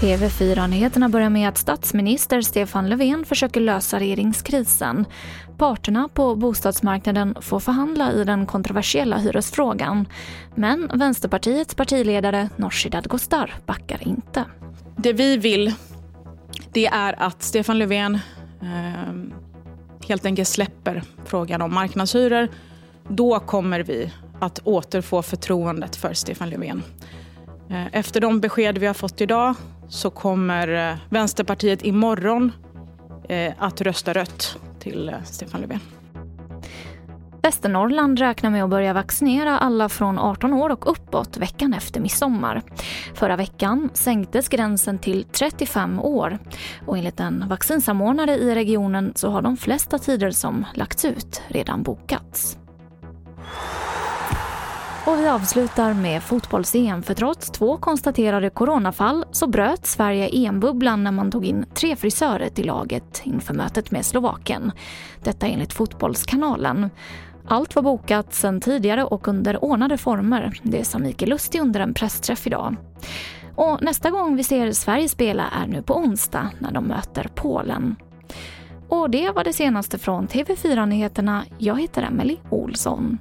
TV4-nyheterna börjar med att statsminister Stefan Löfven försöker lösa regeringskrisen. Parterna på bostadsmarknaden får förhandla i den kontroversiella hyresfrågan. Men Vänsterpartiets partiledare Nooshi Dadgostar backar inte. Det vi vill det är att Stefan Löfven eh, helt enkelt släpper frågan om marknadshyror. Då kommer vi att återfå förtroendet för Stefan Löfven. Eh, efter de besked vi har fått idag så kommer eh, Vänsterpartiet imorgon eh, att rösta rött till Stefan Löfven. Västernorrland räknar med att börja vaccinera alla från 18 år och uppåt veckan efter midsommar. Förra veckan sänktes gränsen till 35 år och enligt en vaccinsamordnare i regionen så har de flesta tider som lagts ut redan bokats. Och vi avslutar med fotbolls-EM för trots två konstaterade coronafall så bröt Sverige EM-bubblan när man tog in tre frisörer till laget inför mötet med Slovakien. Detta enligt Fotbollskanalen. Allt var bokat sedan tidigare och under ordnade former, det sa Mikael Lustig under en pressträff idag. Och nästa gång vi ser Sverige spela är nu på onsdag när de möter Polen. Och det var det senaste från TV4 Nyheterna. Jag heter Emily Olsson.